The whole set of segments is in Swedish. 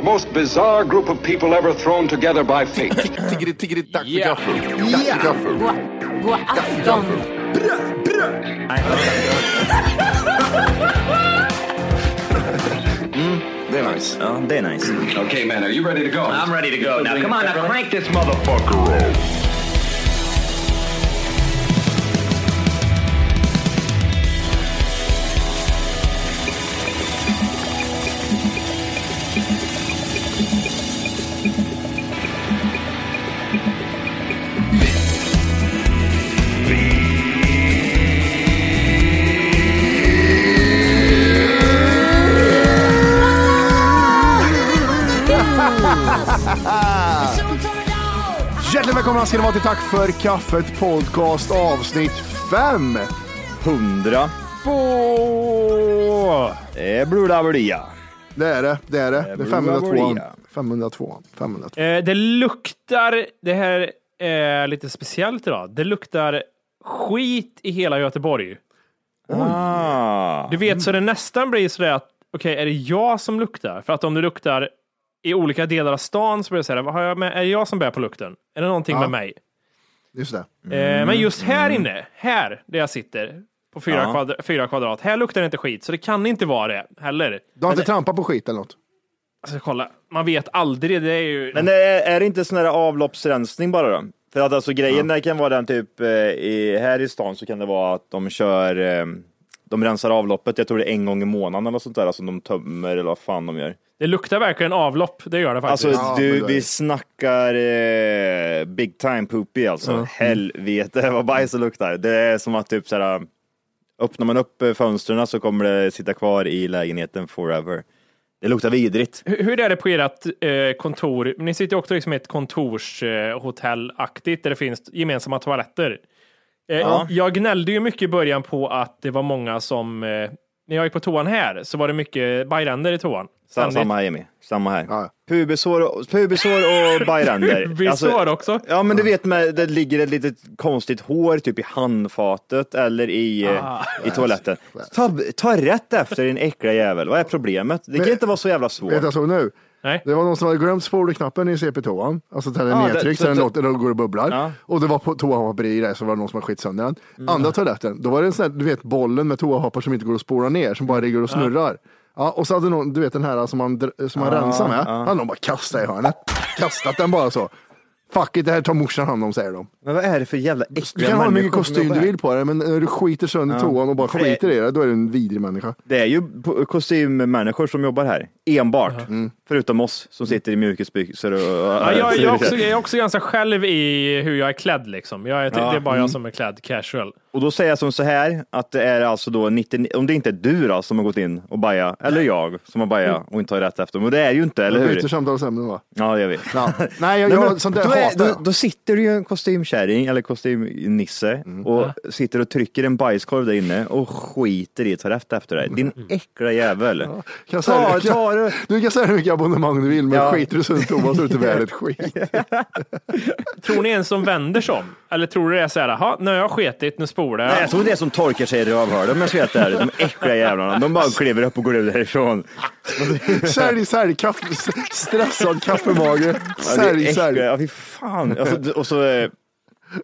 The most bizarre group of people ever thrown together by fate. Tiggeri, tiggeri, dack för Ja. gaffel. Dack för gaffel. God afton! Mm, det är nice. Ja, det är nice. okay, man, are you ready to go? I'm ready to go. Now, come on, now crank this motherfucker up. Välkomna ska ni vara till Tack för kaffet podcast avsnitt 5. Hundra. Få. Det är blodablia. Det är det, det är det. Det är blir 502. Maria. 502. 502. Eh, det luktar, det här är lite speciellt idag. Det luktar skit i hela Göteborg. Ah. Du vet, så det nästan blir sådär att, okej, är det jag som luktar? För att om det luktar i olika delar av stan så blir det vad har jag med? är det jag som bär på lukten? Är det någonting Ja. med mig? Just det. Eh, men just här inne, här där jag sitter, på fyra, Ja. kvadra, fyra kvadrat, här luktar det inte skit, så det kan inte vara det heller. Du har inte trampat på skit eller något? Alltså, kolla, man vet aldrig, det är ju... Men är, är det inte sån här avloppsrensning bara då? För att alltså grejen där kan vara den typ, eh, i, här i stan så kan det vara att de kör, eh, de rensar avloppet, jag tror det är en gång i månaden eller sånt där, alltså de tömmer eller vad fan de gör. Det luktar verkligen avlopp, det gör det faktiskt. Alltså Ja, du, vi snackar eh, big time poopy alltså. Helvete vad bajs det luktar. Det är som att typ såhär, öppnar man upp eh, fönstren så kommer det sitta kvar i lägenheten forever. Det luktar vidrigt. Hur hur är det på ert eh, kontor? Ni sitter ju också liksom i ett kontorshotellaktigt där det finns gemensamma toaletter. Eh, Ja. Jag gnällde ju mycket i början på att det var många som, eh, när jag gick på toan här, så var det mycket bajränder i toan. Sa, Ständigt. samma här Jimmy, samma här. Ja. Pubisår, och- pubisår och bajränder. Pubisår också? Ja men du vet, med, det ligger ett litet konstigt hår typ i handfatet eller i, eh, Ah. i toaletten. Ta, ta rätt efter din äckliga jävel, vad är problemet? Det kan Men- inte vara så jävla svårt. Vet jag så nu? Nej. Det var någon som hade glömt spolknappen i CP-toan. Alltså den är det- nedtryckt så den låter, den går och bubblar. Ja. Och det var på toahoppar i det så var det någon som har skitit sönder den. Mm. Andra toaletten, då var det en sån här, du vet bollen med toahoppar som inte går att spola ner, som bara ligger och snurrar. Ja, och så hade någon, du vet den här som man, som man rensar med, hade någon bara kastat i hörnet. Kastat den bara så. Fuck it, det här tar morsan hand om säger de. Men vad är det för jävla äckliga Du kan ha hur mycket människor kostym du vill på dig, men när du skiter sönder toan och bara det- skiter i det, då är du en vidrig människa. Det är ju kostymmänniskor som jobbar här, enbart. Mm. Förutom oss som sitter i mjukisbyxor och... Ja, jag, jag, är också, jag är också ganska själv i hur jag är klädd liksom. Jag är, Ja. Det är bara jag som är klädd casual. Och då säger jag som så här, att det är alltså då 99, om det inte är du då som har gått in och bajat, eller jag som har bajat och inte har rätt efter, men det är ju inte, eller hur? byter samtalsämnen va? Ja, det gör vi. Ja. Nej, jag, Nej, jag, men sånt där hatar då, då sitter det ju en kostymkärring eller kostymnisse Mm. och sitter och trycker en bajskorv där inne och skiter i att ta rätt efter dig. Din äckla jävel. Kan jag säga, Ta, det? ta det. Du kan säga hur mycket abonnemang du vill, men Ja. skiter du sönder toan så är det inte värd ett skit. Tror ni en som vänder sig om? Eller tror du det är så här, "Jaha, nu har jag skitit, nu spolar jag. Nej, jag tror det är som torkar sig i rövhålet om jag ska vara helt ärlig. De äckliga jävlarna. De bara kliver upp och går ut därifrån. Sälj, sälj, kaffe, stressad kaffemage. Ja, Sälj, äckliga. sälj. Ja, fan. Alltså, och så, eh,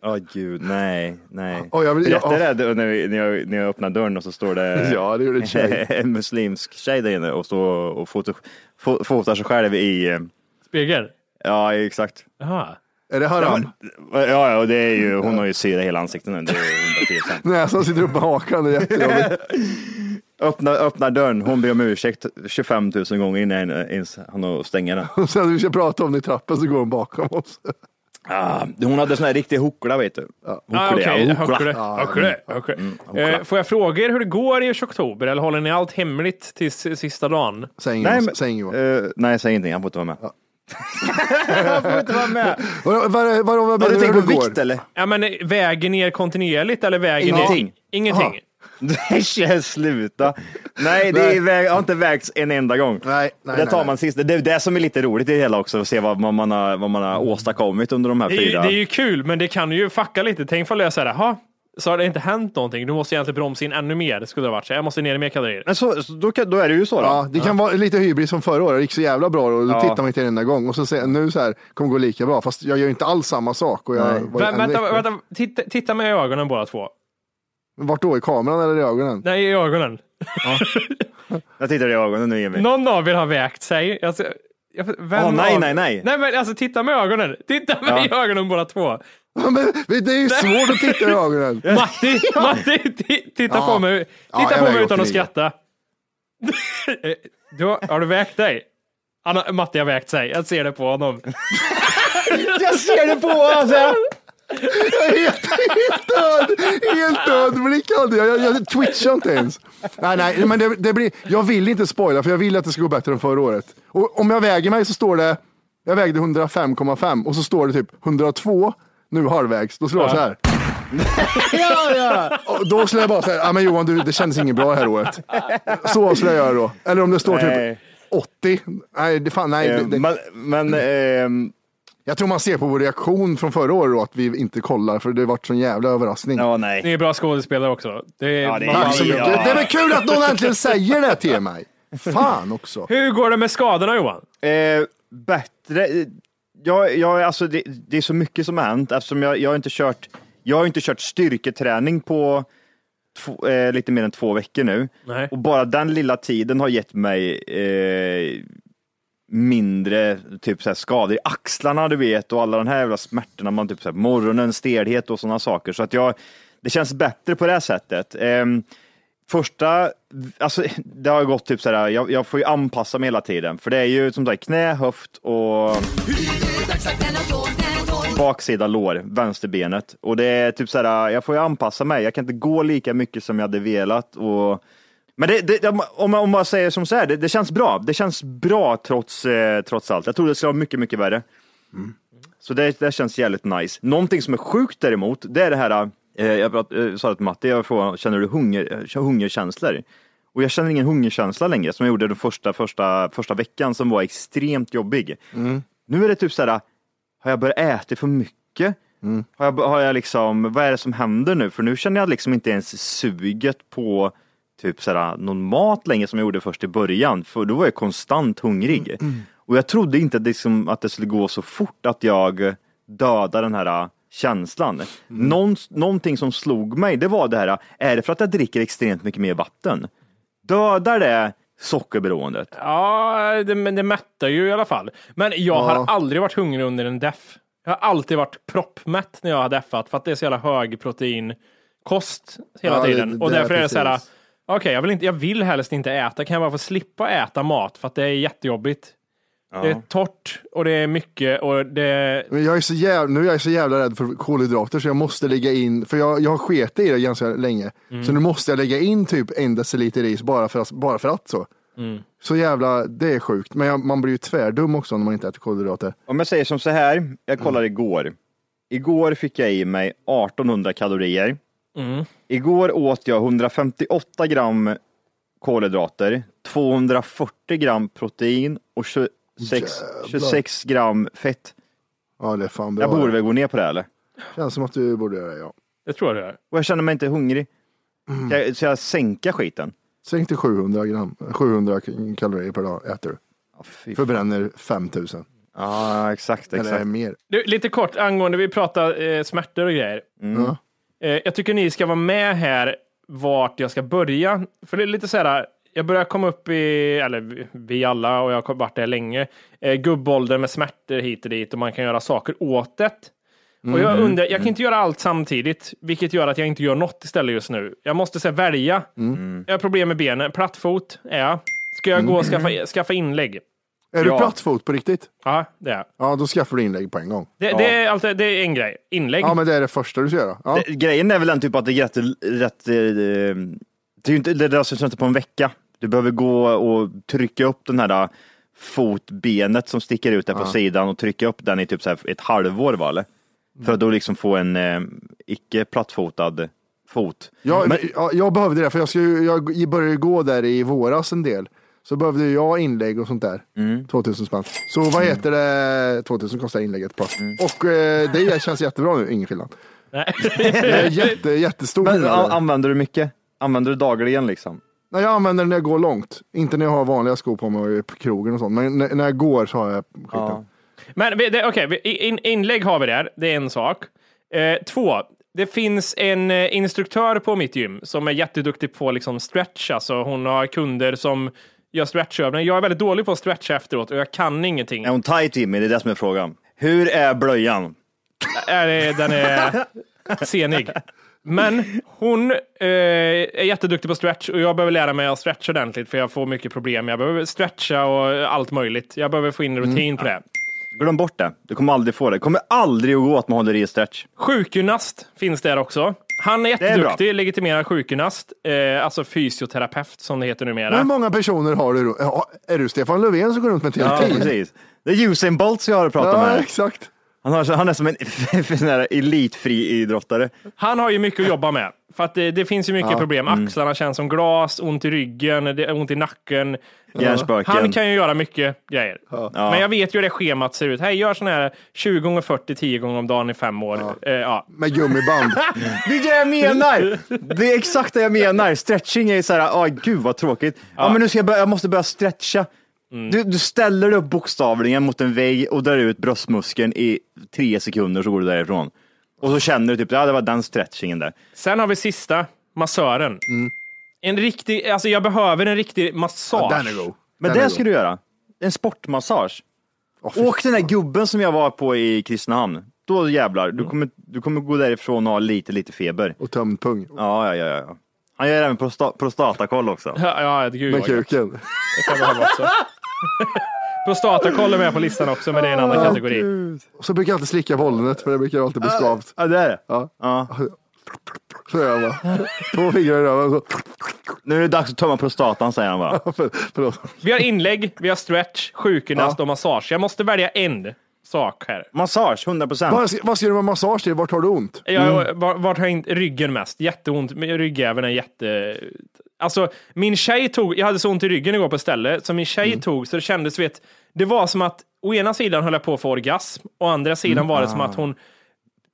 Åh gud, nej, nej. Åh, jag vill- jag- Berättade det när, vi- när, jag, när jag öppnar dörren och så står det Ja, det en tjej. en muslimsk tjej där inne och står och foto, fo, fotar sig själv i, eh, Spegel? ja exakt. Jaha. Är det haram? Ja, ja, och det är ju, hon har ju syra i hela ansiktet nu, det är 110 procent. Näsan sitter upp på hakan, det är jättejobbigt. Öppna, öppnar dörren, hon ber om ursäkt 25 000 gånger innan ens han har stänga den. Och sen när vi ska prata om det i trappen så går hon bakom oss. Ah, hon hade sån här riktig hockla vet du. Ah, ja, höckle, höckle. Eh, Får jag fråga er hur det går i oktober eller håller ni allt hemligt till sista dagen? Säg Nej, inget. men, Säg inget. eh, nej, säg ingenting, han får inte vara med. han får inte vara med. Vad Har menar du du tänkt på vikt eller? Ja, men väger ner kontinuerligt eller väger Ingenting. ner? Ingenting. Sluta. Nej, det Nej. är väg, har inte vägts en enda gång. Nej, nej, det tar nej, man sist. Det är det som är lite roligt i det hela också, att se vad, man, har, vad man har åstadkommit under de här Det är, ju, fyra. det är ju kul, men det kan ju fucka lite. Tänk ifall jag säger jaha, så har det inte hänt någonting. Du måste egentligen bromsa in ännu mer. Det skulle det ha varit så. Jag måste ner i mer kalorier. Men så, så då, kan, då är det ju så då. Ja, det kan vara lite hybris som förra året. Det gick så jävla bra och då Ja. tittar man inte en enda gång. Och så säger nu så här, kommer gå lika bra. Fast jag gör inte alls samma sak. Och jag vänta, vänta titta, titta med i ögonen båda två. Vart då? I kameran eller i ögonen? Nej, i ögonen. Jag tittar i ögonen nu Jimmy. Någon av er har vägt sig. Alltså, jag, vem Åh, nej, av- nej, nej. Nej, men alltså titta med ögonen. Titta med Ja. i ögonen båda två. Ja, Men, men det är ju svårt att titta i ögonen. Matti, Matti, ti- titta Ja. på mig. Ja, Titta jag på mig utan att 89. skratta. du, har- har du vägt dig? Han har, Matti har vägt sig. Jag ser det på honom. Jag ser det på alltså. Jag är helt, helt död! Helt död blick hade jag. Jag, jag twitchar inte ens. Nej, nej, men det, det blir, jag vill inte spoila för jag vill att det ska gå bättre än förra året. Och om jag väger mig så står det, jag vägde 105,5 och så står det typ 102 nu halvvägs. Då slår jag så här. Ja, ja. Och då skulle jag bara säga, ja men Johan du, det kändes inget bra det här året. Så skulle jag göra då. Eller om det står Nej. typ 80. Nej, det fan, nej. Det, Eh, det, Men, men ehm, jag tror man ser på vår reaktion från förra året att vi inte kollar för det har varit sån jävla överraskning. ja, Ni nej. är bra skådespelare också. Det är, Ja, det är- man- Tack så mycket. Ja. Det är väl kul att någon äntligen säger det till mig. Fan också. Hur går det med skadorna Johan? Eh, bättre. Jag, jag, alltså det, det är så mycket som har hänt eftersom jag, jag har inte kört jag har inte kört styrketräning på två, eh, lite mer än två veckor nu. Nej. Och bara den lilla tiden har gett mig eh, mindre typ så här, skador i axlarna du vet och alla de här jävla smärtorna, man typ så här, morgonen, stelhet och sådana saker. Så att jag, det känns bättre på det här sättet. Ehm, första, alltså det har gått typ så här, jag, jag får ju anpassa mig hela tiden. För det är ju som sagt knä, höft och baksida lår, vänsterbenet. Och det är typ så här, jag får ju anpassa mig. Jag kan inte gå lika mycket som jag hade velat. Och... Men det, det, om, man, om man säger som så här, det, det känns bra. Det känns bra trots, eh, trots allt. Jag trodde det skulle vara mycket, mycket värre. Så det, det känns jävligt nice. Någonting som är sjukt däremot, det är det här, eh, jag prat, eh, sa det till Matti, jag frågade, känner du hunger, eh, hungerkänslor? Och jag känner ingen hungerkänsla längre som jag gjorde den första, första, första veckan som var extremt jobbig. Nu är det typ så här, har jag börjat äta för mycket? Har, jag, har jag liksom, vad är det som händer nu? För nu känner jag liksom inte ens suget på typ sådär, någon mat längre som jag gjorde först i början. För då var jag konstant hungrig. Och jag trodde inte att det, liksom, att det skulle gå så fort att jag dödade den här känslan. Någon, någonting som slog mig, det var det här, är det för att jag dricker extremt mycket mer vatten? Dödar det sockerberoendet? Ja, det, men det mättar ju i alla fall. Men jag har Ja. aldrig varit hungrig under en deff. Jag har alltid varit proppmätt när jag har deffat för att det är så jävla hög proteinkost hela Ja, det- tiden. det och är därför är det så här, okej, jag vill inte, jag vill helst inte äta. Kan jag bara få slippa äta mat för att det är jättejobbigt. Det är torrt och det är mycket och det... Men jag är så jävla, nu är jag så jävla rädd för kolhydrater så jag måste lägga in, för jag, jag har sket i det ganska länge. Så nu måste jag lägga in typ en deciliter ris bara för att, bara för att så. Så jävla, det är sjukt. Men jag, man blir ju tvärdum också när man inte äter kolhydrater. Om jag säger som så här, jag kollar igår. Igår fick jag i mig 1800 kalorier. Igår åt jag 158 gram kolhydrater, 240 gram protein och 26, Jävlar. 26 gram fett. Ja det är fan bra. Jag borde väl gå ner på det här, eller? Känns som att du borde göra det ja. Det tror jag det är. Och jag känner mig inte hungrig. Ska jag, ska jag sänka skiten? Sänk till 700 gram, 700 kalorier per dag äter du. Ja. Förbränner 5000. Ja, exakt, Eller exakt. mer. Du, lite kort angående, vi pratar eh, smärtor och grejer. Ja. Eh, jag tycker ni ska vara med här vart jag ska börja. För det är lite så här, jag börjar komma upp i, eller vi- alla och jag har varit där länge, eh, gubbålder med smärtor hit och dit och man kan göra saker åt det. Och jag undrar, jag kan inte göra allt samtidigt, vilket gör att jag inte gör något istället just nu. Jag måste så här, välja. Jag har problem med benen, plattfot är jag. Ska jag gå och skaffa, skaffa inlägg? Är du plattfot på riktigt? Ja, det är jag. Ja, då skaffar du inlägg på en gång. Det, det, är alltid, det är en grej. Inlägg. Ja, men det är det första du ska göra. Ja. Det, grejen är väl den typ att det är rätt, rätt eh, det är ju inte, det löser sig inte på en vecka. Du behöver gå och trycka upp den här eh, fotbenet som sticker ut där på sidan och trycka upp den i typ så här ett halvår va, eller? För att då liksom få en eh, icke plattfotad fot. Jag, Men- ja, jag behövde det, för jag, ska ju, jag började gå där i våras en del. Så behövde jag inlägg och sånt där. Mm. 2000 spänn. Så vad heter det? 2000 kostar inlägget på. Mm. Och eh, det känns jättebra nu, ingen skillnad. Nej. Det är jätte, jättestor Men skillnad. använder du mycket? Använder du dagligen liksom? Nej, jag använder den när jag går långt. Inte när jag har vanliga skor på mig och är på krogen och sånt. Men när, när jag går så har jag skiten. Ja. Men det- okej, vi- in, inlägg har vi där. Det är en sak. Eh, två, det finns en eh, instruktör på mitt gym som är jätteduktig på liksom stretch. Alltså hon har kunder som gör stretchövningar. Jag är väldigt dålig på att stretcha efteråt och jag kan ingenting. Är hon tight Jimmy? Det är det som är frågan. Hur är blöjan? Är Den är senig. Men hon eh, är jätteduktig på stretch och jag behöver lära mig att stretcha ordentligt för jag får mycket problem. Jag behöver stretcha och allt möjligt. Jag behöver få in rutin på det. Glöm bort det. Du kommer aldrig få det. Det kommer aldrig att gå att man håller i stretch. Sjukgymnast finns där också. Han är är jätteduktig, legitimerad sjukgymnast, eh, alltså fysioterapeut som det heter numera. Men hur många personer har du är du Stefan Löfven som går runt med helt Ja, precis. Det är Usain Bolt som jag har pratat Ja, med. exakt. Han, har, han är som en sån här elitfri idrottare. Han har ju mycket att jobba med. För att det, det finns ju mycket problem. Mm. Axlarna känns som glas, ont i ryggen, ont i nacken. Hjärnspöken. Han kan ju göra mycket grejer. Men jag vet ju hur det schemat ser ut. Hej, gör sån här 20 gånger 40, 10 gånger om dagen i fem år. Ja. Eh, ja. Med gummiband. Det är det jag menar! Det är exakt det jag menar. Stretching är så här, åh gud vad tråkigt. Ja, men nu ska jag, börja, jag måste börja stretcha. Du, du ställer upp bokstavligen mot en vägg och drar ut bröstmuskeln i tre sekunder så går du därifrån. Och så känner du typ, ja det var den stretchingen där. Sen har vi sista, massören. En riktig, alltså jag behöver en riktig massage. Den är god. Men Den det god. ska du göra. En sportmassage. Fy Åk den där gubben som jag var på i Kristinehamn. Då jävlar, du kommer, du kommer gå därifrån och ha lite, lite feber. Och tömd pung. Ja, ja, ja. ja. Han gör även prosta, prostatakoll också. Ja, ja gud Med kuken. Det kan ha också. Prostatakoll är med på listan också, men det är en annan kategori. Och så brukar jag alltid slicka på ollonet för det brukar alltid bli skavt. Ja, det är det. Ja. Ja. Så gör jag bara. Två fingrar i röven. Så. Nu är det dags att tömma prostatan, säger han bara. För, förlåt. Vi har inlägg, vi har stretch, sjukgymnast och massage. Jag måste välja en sak här. Massage, 100 procent. Vad ska, vad ska du med massage till? Vart har du ont? Jag, var, vart har jag inte ryggen mest? Jätteont. Men Ryggäveln är jätte... Alltså, min tjej tog... Jag hade så ont i ryggen igår på stället, så min tjej tog, så det kändes, vet, det var som att å ena sidan höll jag på att få orgasm, å andra sidan var det som att hon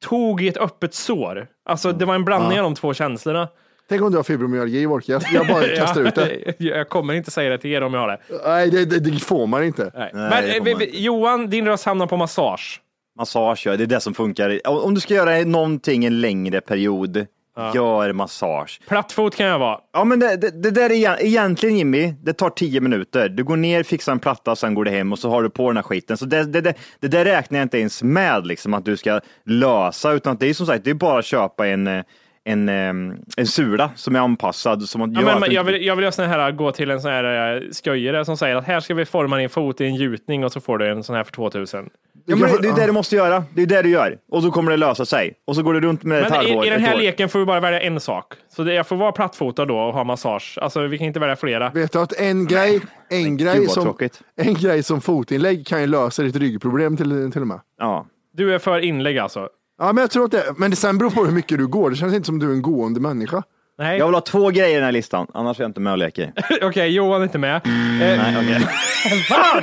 tog i ett öppet sår. Alltså, det var en blandning av de två känslorna. Tänk om du har fibromyalgi, Wolke. Jag, jag bara kastar ut det. Jag kommer inte säga det till er om jag har det. Nej, det, det, det får man inte. Nej. Nej, Men det eh, får man inte. Johan, din röst hamnar på massage. Massage, ja, det är det som funkar. Om du ska göra någonting en längre period, gör massage. Plattfot kan jag vara. Ja, men det, det, det där är egent- egentligen Jimmy, det tar tio minuter. Du går ner, fixar en platta, sen går du hem och så har du på den här skiten. Så det, det, det, det där räknar jag inte ens med liksom att du ska lösa, utan det är som sagt, det är bara att köpa en, eh, en, eh, en sula som är anpassad. Som att Ja, gör men, att men jag, vill, jag vill göra sån här, gå till en sån här uh, sköjare som säger att här ska vi forma din fot i en gjutning och så får du en sån här för 2000. Ja, men det är det du måste göra. Det är det du gör. Och så kommer det lösa sig. Och så går du runt med ett Men halvår. i, i den ett här leken får vi bara välja en sak. Så det, jag får vara plattfotad då och ha massage. Alltså vi kan inte välja flera. Vet du att en grej, en grej, vad som, tråkigt. en grej som fotinlägg kan ju lösa ditt ryggproblem till, till och med. Ja. Du är för inlägg alltså? Ja, men jag tror att det, men det sen beror på hur mycket du går. Det känns inte som du är en gående människa. Nej, Jag vill ha två grejer i den här listan, annars är jag inte med och leker. okej Johan är inte med. Eh, Nej, okej.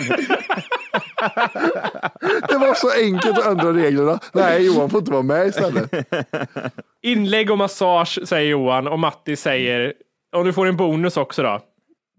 Det var så enkelt att ändra reglerna. Nej, Johan får inte vara med istället. inlägg och massage säger Johan och Matti säger, om du får en bonus också då.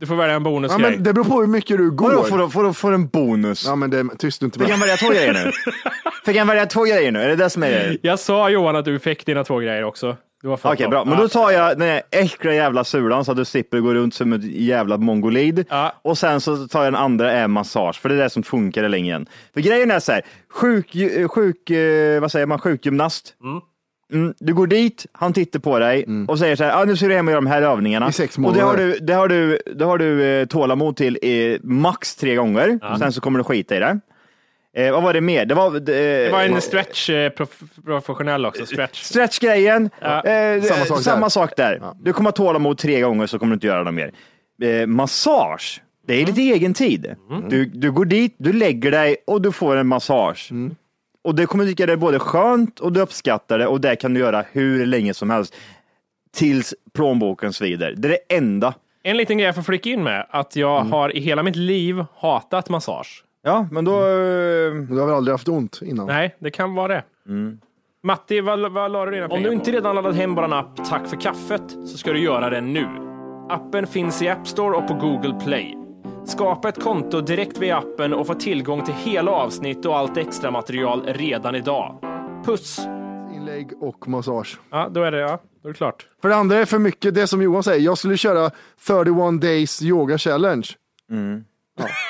Du får välja en Ja, bonusgrej. men det beror på hur mycket du går. Vadå, får du, får, du, får du en bonus? Ja, men det tyst du inte Fick bara. han välja två grejer nu? Fick han välja två grejer nu? Är det det som är det? Jag sa Johan att du fick dina två grejer också. Okej, dem. bra. Men Ja. då tar jag den här äckliga jävla sulan så att du slipper gå runt som ett jävla mongolid. Ja. Och sen så tar jag den andra är massage, för det är det som funkar i längden. För grejen är så här, sjuk, sjuk, eh, vad säger man, sjukgymnast. Mm, du går dit, han tittar på dig och säger så här, ah, nu ska du hem och göra de här övningarna. I sex och det har månader. du, det har du, det har du eh, tålamod till i max tre gånger. Sen så kommer du skita i det. Eh, vad var det mer? Det var, eh, Det var en stretch eh, prof, professionell också. Stretch. Stretchgrejen, Ja. eh, Samma sak samma där. sak där. Du kommer ha tålamod tre gånger så kommer du inte göra det mer. Eh, massage, det är lite egen tid. Du, du går dit, du lägger dig och du får en massage. Och det kommer tycka det är både skönt och du uppskattar det och det kan du göra hur länge som helst. Tills plånboken svider. Det är det enda. En liten grej jag får flika in med, att jag Mm. har i hela mitt liv hatat massage. Ja, men då... eh, Du har väl aldrig haft ont innan? Nej, det kan vara det. Matti, vad, vad la du dina Om du inte redan laddat hem vår app Tack för kaffet så ska du göra det nu. Appen finns i App Store och på Google Play. Skapa ett konto direkt via appen och få tillgång till hela avsnitt och allt extra material redan idag. Puss! Inlägg och massage. Ja, då är det, ja, då är det klart. För det andra är för mycket det som Johan säger. Jag skulle köra 31 days yoga challenge. Ja.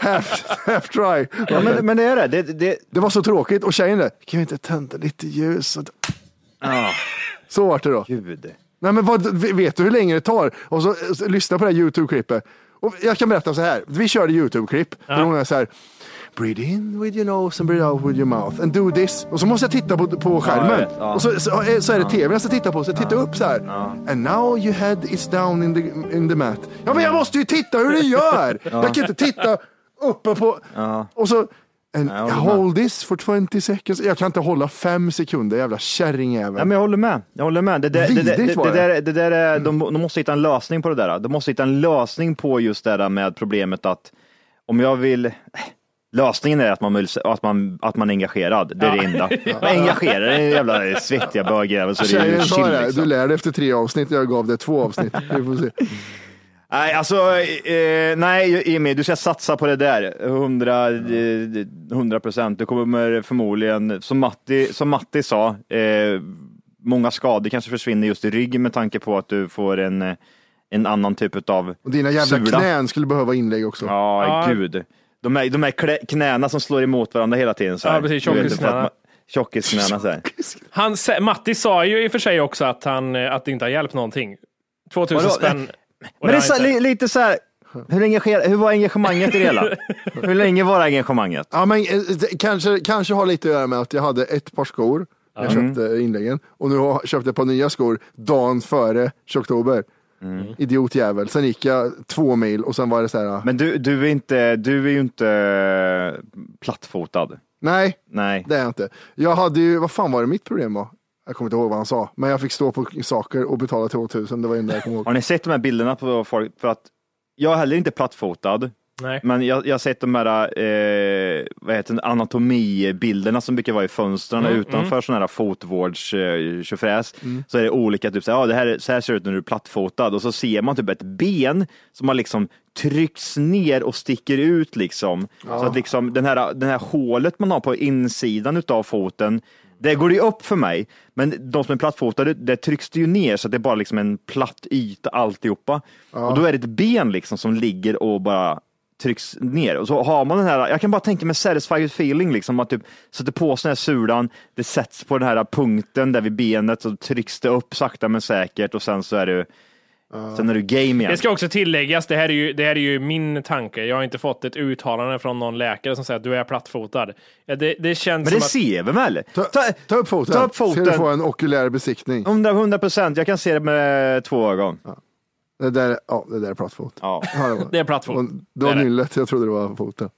Half, half try. Ja, men, men det är det. det, det Det var så tråkigt och tjejen där, kan vi inte tända lite ljus? Och- Så vart det då. gud. Nej men vad, vet du hur länge det tar? Och så, så lyssna på det här YouTube-klippet. Och jag kan berätta så här, vi körde YouTube-klipp där hon är så här, breathe in with your nose and breathe out with your mouth and do this. Och så måste jag titta på, på skärmen. vet. Ja. Och så, så, så är det tv jag ska titta på, så jag tittar upp så här. And now your head is down in the, in the mat. Ja men jag måste ju titta hur det gör! Jag kan inte titta uppe på... Och så, and jag håller med. hold this for 20 seconds. Jag kan inte hålla fem sekunder, jävla kärringjävel. Ja, men jag håller med. Jag håller med. Det, där- det, det, det, Vidrigt var det, det. där, det där är, de, de måste hitta en lösning på det där. De måste hitta en lösning på just det där med problemet att om jag vill Lösningen är att man, vill- att man, att man är engagerad. Det är det enda. Man engagerar en jävla svettiga bögjävel så Tjejen sa det, Liksom. du lär dig efter tre avsnitt, jag gav det två avsnitt. Vi får se. Nej, alltså, eh, nej Jimmy, du ska satsa på det där. 100 eh, 100 procent. Du kommer förmodligen, som Matti, som Matti sa, eh, många skador kanske försvinner just i ryggen med tanke på att du får en, eh, en annan typ av Och dina jävla sula. knän skulle behöva inlägg också. Ja, Ja. gud. De här, de här klä- knäna som slår emot varandra hela tiden. Så här. Ja, precis, tjockisknäna. Tjockisknäna. så här. Han, sä- Matti sa ju i och för sig också att, han, eh, att det inte har hjälpt någonting. 2000 Vadå? spänn. Och Men det är så, li, lite så här, hur, engager, hur var engagemanget i det hela? hur länge var engagemanget? Ja, men, eh, det kanske, kanske har lite att göra med att jag hade ett par skor när jag Mm. köpte inläggen och nu har jag köpt ett par nya skor dagen före oktober. Mm. Idiotjävel. Sen gick jag två mil och sen var det så här. Men du, du, är inte, du är ju inte plattfotad. Nej, Nej. det är jag inte. Jag hade ju, vad fan var det mitt problem var? Jag kommer inte ihåg vad han sa, men jag fick stå på saker och betala 2000. Det var det enda jag kommer ihåg. Har ni sett de här bilderna på folk? För att jag är heller inte plattfotad. Nej. Men jag, jag har sett de här eh, vad heter det, anatomibilderna som brukar vara i fönstren Mm, utanför sådana här fotvårds eh, tjofräs. Så är det olika, typ så här, ja, det här, så här ser det ut när du är plattfotad och så ser man typ ett ben som har liksom tryckts ner och sticker ut liksom. Så att liksom den här, den här hålet man har på insidan utav foten det går ju upp för mig, men de som är plattfotade, det trycks det ju ner så att det är bara liksom en platt yta alltihopa. Och då är det ett ben liksom som ligger och bara trycks ner. Och så har man den här, jag kan bara tänka mig satisfied feeling, liksom att typ sätter på sig den här sulan, det sätts på den här punkten där vid benet så trycks det upp sakta men säkert och sen så är du, sen är du game igen. Det ska också tilläggas, det här, är ju, det här är ju min tanke. Jag har inte fått ett uttalande från någon läkare som säger att du är plattfotad. Ja, Det, det känns Men det som att... ser vi väl? Ta, Ta, ta upp foten. ta upp Ska du foten. få en okulär besiktning. 100, 100 procent, jag kan se det med två ögon. Det där, ja, det där är plattfot. Ja. Ja, det, är plattfot. Och Det var nyllet, jag trodde det var foten.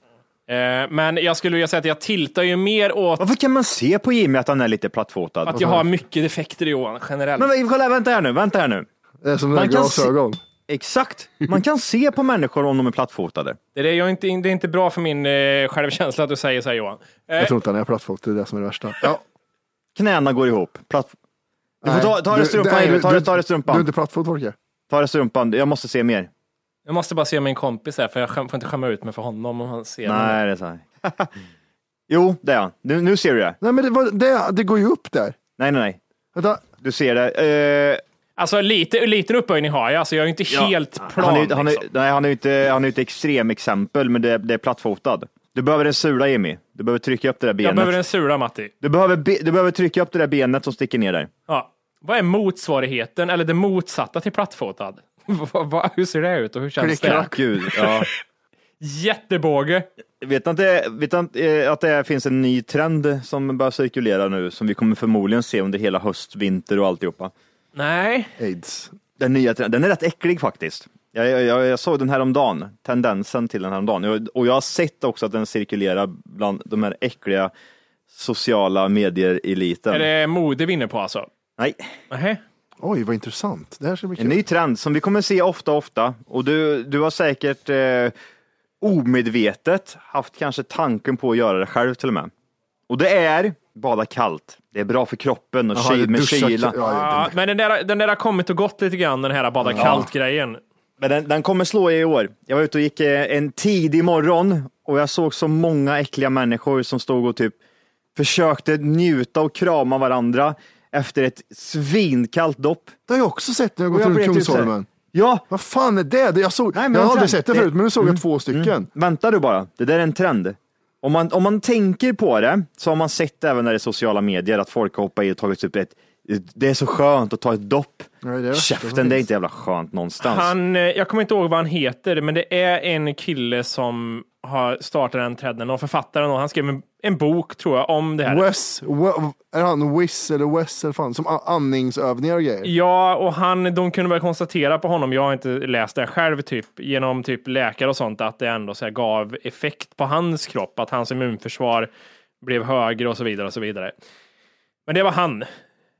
Eh, men jag skulle vilja säga att jag tiltar ju mer åt Varför kan man se på Jimmy att han är lite plattfotad? att jag har mycket defekter Johan, generellt. Men kolla, vänta här nu, vänta här nu. Det är som Man kan glasögon. Exakt, man kan se på människor om de är plattfotade. Det, är det, jag inte, det är inte bra för min eh, självkänsla att du säger så här Johan. Eh, Jag tror inte han är plattfot, det är det som är det värsta. Ja. Knäna går ihop. Platt... Du får ta, ta det i du- strumpan nej, du- ta det, du- ta det i Du är strumpan. inte plattfot Folke? Ta det i strumpan, jag måste se mer. jag måste bara se min kompis här, för jag får inte skämma ut mig för honom om han ser mig. Nej, det är så här. Jo, det är han. Nu, nu ser du det. Nej men det, var, det, det går ju upp där. Nej, nej, nej. Vänta. Du ser det. Alltså lite, liten upphöjning har jag, alltså jag är inte helt plan. han, är, han, är, liksom. nej, han är inte, han är inte extrem exempel, men det, det är plattfotad. Du behöver en sula Jimmy. Du behöver trycka upp det där benet. Jag behöver en sula Matti. du, behöver be, du behöver trycka upp det där benet som sticker ner där. Ja. Vad är motsvarigheten, eller det motsatta till plattfotad? Hur ser det ut och hur känns det? Gud, ja. Jättebåge. Vet inte, vet inte eh, att det finns en ny trend som börjar cirkulera nu som vi kommer förmodligen se under hela höst, vinter och alltihopa. Nej. Aids. Den nya den är rätt äcklig faktiskt. Jag, jag, jag, såg den här om dagen, tendensen till den här om dagen. Jag- Och jag har sett också att den cirkulerar bland de här äckliga sociala medier-eliten. Är det mode vi är inne på alltså? Nej, Nähä. Oj, vad intressant. Det här ska bli en kul. ny trend som vi kommer se ofta, ofta. Och du, du har säkert eh, omedvetet haft kanske tanken på att göra det själv till och med. Och det är bada kallt. Det är bra för kroppen och kyl, med kyla. Ja, Ja, men den där, den där har kommit och gått lite grann, den här bada kallt-grejen. Men den, den kommer slå i år. Jag var ute och gick eh, en tidig morgon och jag såg så många äckliga människor som stod och typ försökte njuta och krama varandra efter ett svinkallt dopp. Det har jag också sett när jag gått jag runt typ Kungsholmen. Ja, Vad fan är det? jag, såg, Nej, men jag har aldrig sett det förut, men nu såg jag två stycken. vänta du bara. Det där är en trend. Om man, om man tänker på det så har man sett även när det är sociala medier att folk har hoppat i och tagit upp ett det är så skönt att ta ett dopp. Nej, det Käften, det är inte jävla skönt någonstans. Han, eh, jag kommer inte ihåg vad han heter, men det är en kille som har startat den trenden och författaren och han skrev en, en bok tror jag om det här. Wes, we, är han Wiss eller Wes eller fan, som andningsövningar och grejer? Ja, och han, de kunde väl konstatera på honom, jag har inte läst det själv, typ, genom typ läkare och sånt, att det ändå så här, gav effekt på hans kropp, att hans immunförsvar blev högre och så vidare och så vidare. Men det var han.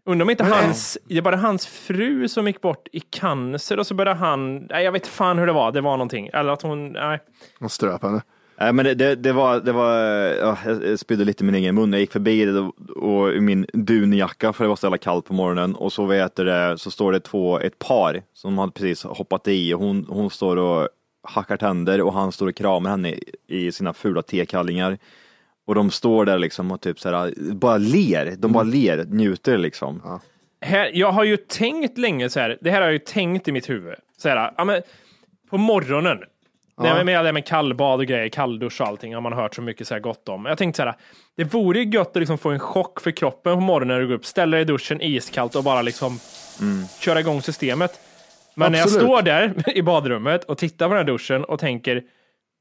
Undrar om inte hans, det var det hans fru som gick bort i cancer och så började han, nej jag vet fan hur det var, det var någonting. Eller att hon, nej. Han ströp henne. Nej, men det, det, det var, det var ja, jag spydde lite i min egen mun. Jag gick förbi det och i min dunjacka för det var så jävla kallt på morgonen och så vet det, så står det två, ett par som hade precis hoppat i och hon, hon står och hackar tänder och han står och kramar henne i, i sina fula tekallingar. Och de står där liksom och typ så här, bara ler. De bara ler, njuter liksom. Här, jag har ju tänkt länge så här, det här har jag ju tänkt i mitt huvud. Så här, ja, men, på morgonen, jag med det med kallbad och grejer, kalldusch och allting, har man hört så mycket så här gott om. Jag tänkte så här, det vore ju gött att liksom få en chock för kroppen på morgonen när du går upp, ställa dig i duschen iskallt och bara liksom köra igång systemet. Men när jag Absolut. står där i badrummet och tittar på den här duschen och tänker,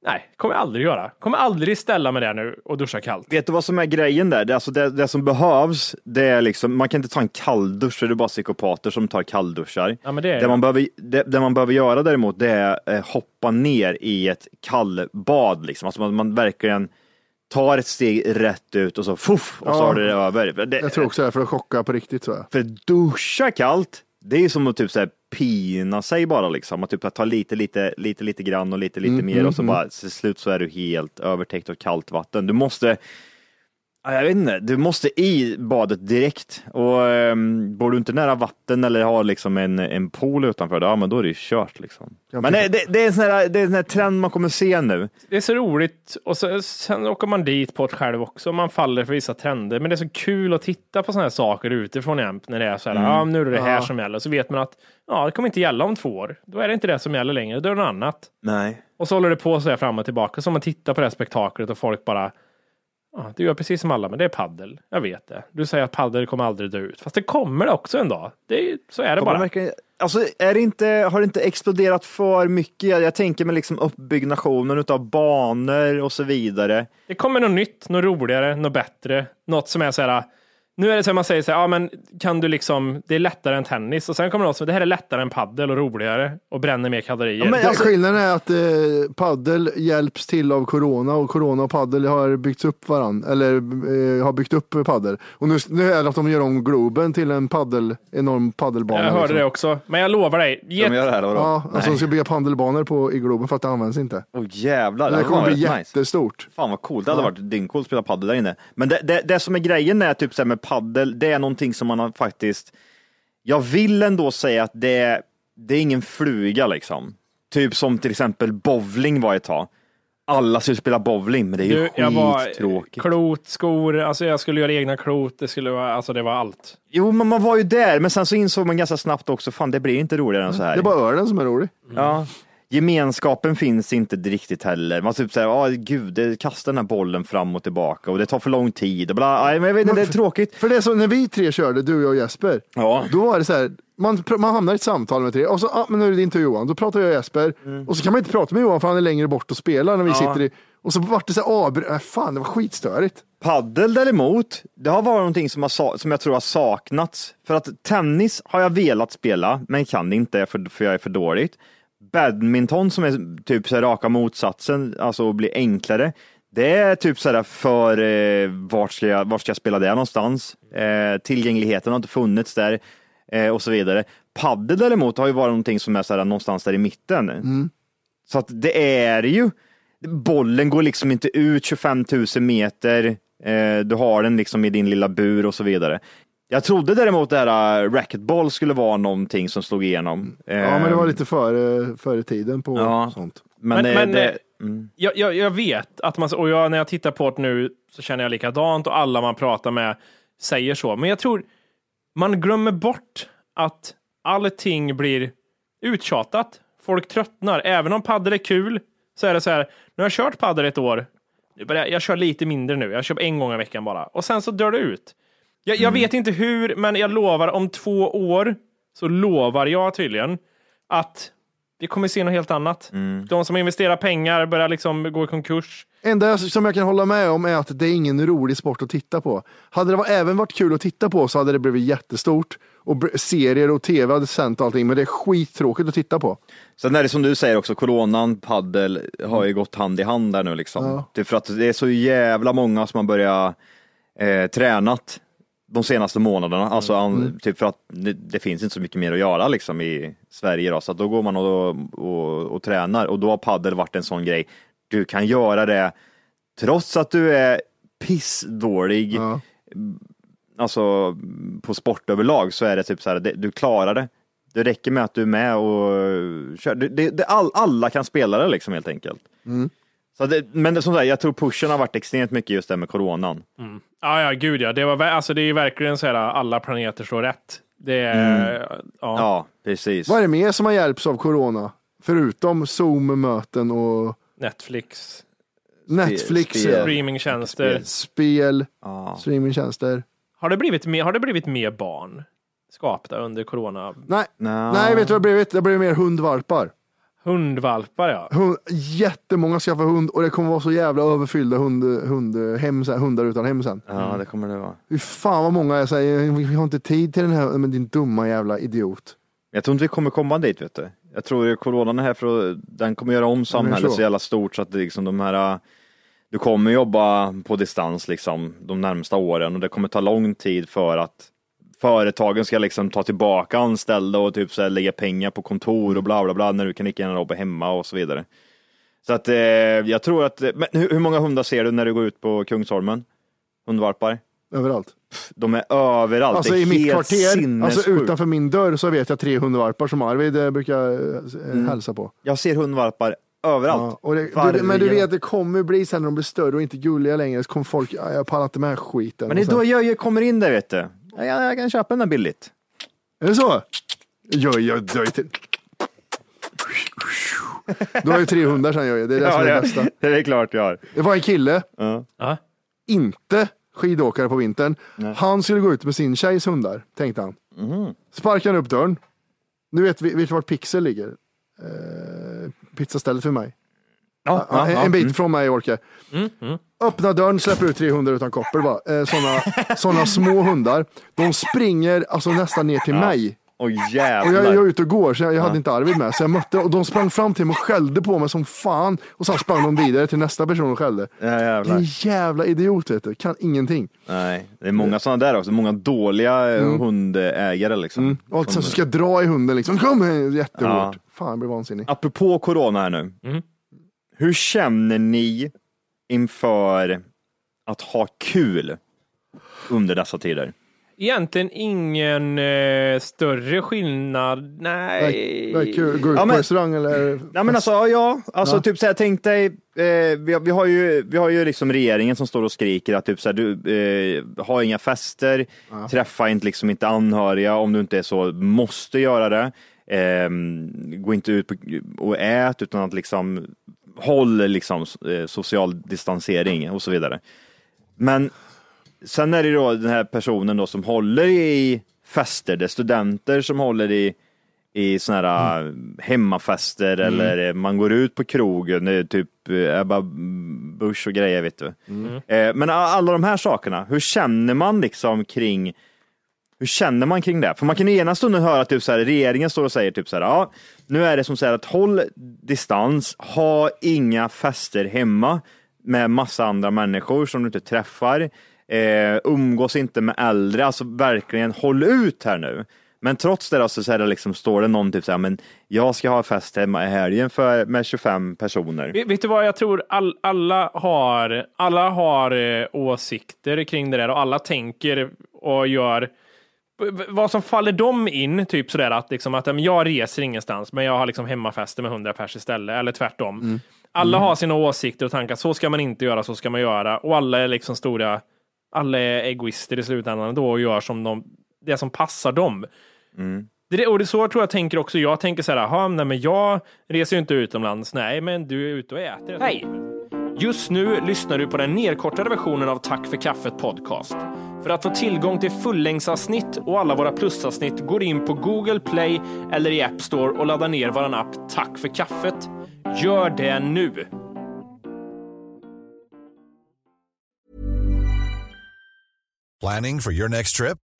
nej, kommer jag aldrig göra. Kommer aldrig ställa mig där nu och duscha kallt. Vet du vad som är grejen där? Det, är alltså det, det som behövs, det är liksom, man kan inte ta en kalldusch, för det är bara psykopater som tar kallduschar. Ja, men det är det, det. man behöver, det, det man behöver göra däremot, det är eh, hoppa ner i ett kallbad. Liksom. Alltså man, man verkligen tar ett steg rätt ut och så fuff, och så Ja. har det över. Det, Jag tror också det är för att chocka på riktigt. Så. För duscha kallt, Det är ju som att typ så här pina sig bara liksom. Att typ ta lite, lite, lite, lite grann och lite, lite Mm, mer mm, och så bara till slut så är du helt övertäckt av kallt vatten. Du måste, jag vet inte, du måste i badet direkt. Och um, bor du inte nära vatten eller har liksom en, en pool utanför, ja men då är det ju kört liksom. Ja, Men det, det, det är en sån här, det är en sån här trend man kommer se nu. Det är så roligt och så, sen åker man dit på ett själv också. Man faller för vissa trender. Men det är så kul att titta på sådana här saker utifrån jämt när det är så här, Mm. ja nu är det det här Ja. som gäller. Så vet man att ja, det kommer inte gälla om två år. Då är det inte det som gäller längre, då är det något annat. Nej. Och så håller det på så här fram och tillbaka. Så man tittar på det här spektaklet och folk bara Ja, du gör precis som alla, men det är paddel. Jag vet det. Du säger att paddel kommer aldrig dö ut. Fast det kommer det också en dag. Det är, så är det Kommer bara. verkligen- Alltså, är det inte, har det inte exploderat för mycket? Jag, jag tänker med liksom uppbyggnationen utav banor och så vidare. Det kommer något nytt, något roligare, något bättre. Något som är så här. Nu är det så här man säger så här, ja men kan du liksom, det är lättare än tennis. Och sen kommer något som, det här är lättare än paddel och roligare och bränner mer kalorier. Ja, men Det, alltså- skillnaden är att eh, paddel hjälps till av corona och corona och paddel har byggts upp varann eller eh, har byggt upp paddel. Och nu, nu är det att de gör om Globen till en paddel, enorm paddelbana. jag hörde liksom. det också. Men jag lovar dig. Ge, De gör det här då? Ja, alltså de ska bygga paddelbanor på, i Globen för att det används inte. Åh jävlar, Det hade kommer bli nice. jättestort. Fan vad coolt, det hade varit dyngcoolt att spela padel där inne. Men det, det, det som är grejen är typ så här med paddel, det är någonting som man har faktiskt, jag vill ändå säga att det, är- det är ingen fluga liksom. Typ som till exempel bowling var ett tag. Alla skulle spela bowling, men det är ju du, jag var skittråkigt. klot, skor, alltså jag skulle göra egna klot. Det skulle vara, alltså det var allt. Jo, men man var ju där, men sen så insåg man ganska snabbt också, fan det blir inte roligare än så här. Det är bara ölen som är rolig. Ja. Gemenskapen finns inte riktigt heller. Man typ säger, ja gud, det kastar den här bollen fram och tillbaka och det tar för lång tid. Och bla, nej, men jag vet inte, det är tråkigt. För det är så när vi tre körde, du, jag och Jesper, Ja. då var det så här, man, man hamnar i ett samtal med tre och så, ah, men nu är det din tur Johan, då pratar jag och Jesper Mm. och så kan man inte prata med Johan för han är längre bort och spelar när vi sitter i, och så vart det så här avbry- äh, fan det var skitstörigt. Paddel däremot, det har varit någonting som, har, som jag tror har saknats. För att tennis har jag velat spela, men kan inte för, för jag är för dåligt. Badminton som är typ så här raka motsatsen, alltså blir enklare. Det är typ så här för eh, vart, ska jag, vart ska jag spela det någonstans? Eh, tillgängligheten har inte funnits där eh, och så vidare. Paddel däremot har ju varit någonting som är så här någonstans där i mitten. Så att det är ju, bollen går liksom inte ut 25 000 meter, eh, du har den liksom i din lilla bur och så vidare. Jag trodde däremot det här uh, racquetball skulle vara någonting som slog igenom. Ja men det var Eh, lite före, före tiden på Ja. sånt. Men, Men, det, men det, eh, jag, jag, jag vet att man, och jag, när jag tittar på det nu så känner jag likadant och alla man pratar med säger så. Men jag tror man glömmer bort att allting blir uttjatat. Folk tröttnar. Även om paddel är kul så är det så här, nu har jag kört paddel ett år. Jag kör lite mindre nu. Jag kör en gång i veckan bara. Och sen så dör det ut. Jag, jag vet inte hur, men jag lovar om två år så lovar jag tydligen att vi kommer se något helt annat. De som investerar pengar börjar liksom gå i konkurs. enda som jag kan hålla med om är att det är ingen rolig sport att titta på. Hade det var, även varit kul att titta på så hade det blivit jättestort. Och br- serier och tv hade sänt allting, men det är skittråkigt att titta på. Sen är det som du säger också, coronan, paddel har ju gått hand i hand där nu liksom. Ja. Typ för att det är så jävla många som har börjat eh, tränat de senaste månaderna. Alltså an, typ för att det, det finns inte så mycket mer att göra liksom i Sverige då. Så då går man och, och, och tränar och då har paddel varit en sån grej. Du kan göra det trots att du är pissdålig. Ja. Alltså på sport överlag så är det typ så här, det, du klarar det. Det räcker med att du är med och kör. Det, det, all, alla kan spela det liksom helt enkelt. Så det, men det, som sagt, jag tror pushen har varit extremt mycket just det med coronan. Ja, ja, gud ja. Det, var, alltså, det är ju verkligen så här, alla planeter slår rätt. Det är, ja. Ja, precis. Vad är det mer som har hjälpts av corona? Förutom Zoom-möten och Netflix, Netflix, spel. streamingtjänster. spel, Ja. streamingtjänster. Har det blivit mer, har det blivit mer barn skapta under corona? Nej, Nå. nej, vet du vad det har blivit? Det har blivit mer hundvalpar. Hundvalpar ja. Hund, jättemånga skaffar hund och det kommer vara så jävla överfyllda hund, hund, hem, sen- hundar utan hem sen. Ja, det kommer det vara. Fy fan vad många jag säger, vi har inte tid till den här, men din dumma jävla idiot. Jag tror inte vi kommer komma dit, vet du. Jag tror att coronan är här för att den kommer göra om samhället så. så jävla stort så att det liksom de här du kommer jobba på distans liksom de närmsta åren och det kommer ta lång tid för att företagen ska liksom ta tillbaka anställda och typ så här lägga pengar på kontor och bla bla bla när du kan lika gärna jobba hemma och så vidare. Så att eh, jag tror att, men hur, hur många hundar ser du när du går ut på Kungsholmen? Hundvalpar? Överallt. De är överallt. Alltså det är i mitt kvarter, alltså utanför min dörr så vet jag tre hundvalpar som Arvid eh, brukar eh, hälsa på. Jag ser hundvalpar överallt. Ja, det, du, men du vet, det kommer bli sen när de blir större och inte gulliga längre, så kommer folk, "Ja, jag pallar inte med skiten. Men det är då jag, jag kommer in där vet du. Ja, Jag, jag kan köpa den där billigt. Är det så? Ja, ja, du har ju till... Du har ju tre hundar sen Jojje, det är det som är det bästa. det är klart jag har. Det var en kille, Ja. inte skidåkare på vintern. Han skulle gå ut med sin tjejs hundar, tänkte han. Mhm. Sparkade upp dörren. Nu vet vi vet du vart Pixel ligger? Eh, pizzastället för mig. Ja, Ja, ja, en, ja. bit från mig Orke. Mm, mm. Öppna dörren, släpper ut tre hundar utan koppel. Eh, såna, såna små hundar. De springer alltså nästan ner till mig. Åh Och jävlar. jag, jag är ute och går, så jag, jag hade inte Arvid med. Så jag mötte och de sprang fram till mig och skällde på mig som fan. Och sen sprang de vidare till nästa person och skällde. Ja, Det är jävlar. en jävla idiot vet du, kan ingenting. Nej, det är många sådana där också. Många dåliga eh, hundägare liksom. Mm. Och sen så ska jag dra i hunden liksom. Kom här, jättehårt. Ja. Fan, jag blir vansinnig. Apropå corona här nu. Hur känner ni inför att ha kul under dessa tider? Egentligen ingen eh, större skillnad. Nej. Vad är kul, gå ut Ja, på men- restaurang eller? Ja men alltså, ja, alltså Ja. typ så här, tänk dig, eh, vi, har- vi har ju, vi har ju liksom regeringen som står och skriker att typ så här, du, eh, ha inga fester, träffa inte liksom inte anhöriga om du inte är så, måste göra det. Eh, gå inte ut på, och ät utan att liksom håll liksom eh, social distansering och så vidare. Men sen är det då den här personen då som håller i fester, det är studenter som håller i i såna här Mm. hemmafester eller eh, man går ut på krogen, typ Ebba Busch och grejer vet du. Mm. Men alla de här sakerna, hur känner man liksom kring hur känner man kring det? För man kan i ena stunden höra att typ så här, regeringen står och säger typ så här, ja, nu är det som säger att håll distans, ha inga fester hemma med massa andra människor som du inte träffar, eh, umgås inte med äldre, alltså verkligen håll ut här nu. Men trots det så, är det liksom, står det någon typ så här, men jag ska ha fest hemma i helgen för, med 25 personer. Vet vet du vad, jag tror all, alla har, alla har eh, åsikter kring det där och alla tänker och gör vad som faller dem in, typ sådär att, liksom, att jag reser ingenstans, men jag har liksom hemmafester med 100 pers istället, eller tvärtom. Alla har sina åsikter och tankar, så ska man inte göra, så ska man göra, och alla är liksom stora, alla är egoister i slutändan då och gör som de, det som passar dem. Det är det, och det är så tror jag tänker också. Jag tänker så här, "Jaha, nej men jag reser ju inte utomlands. Nej, men du är ute och äter. Hej! Just nu lyssnar du på den nedkortade versionen av Tack för kaffet podcast. För att få tillgång till fullängdsavsnitt och alla våra plusavsnitt går in på Google Play eller i App Store och laddar ner vår app Tack för kaffet. Gör det nu! Planning for your next trip?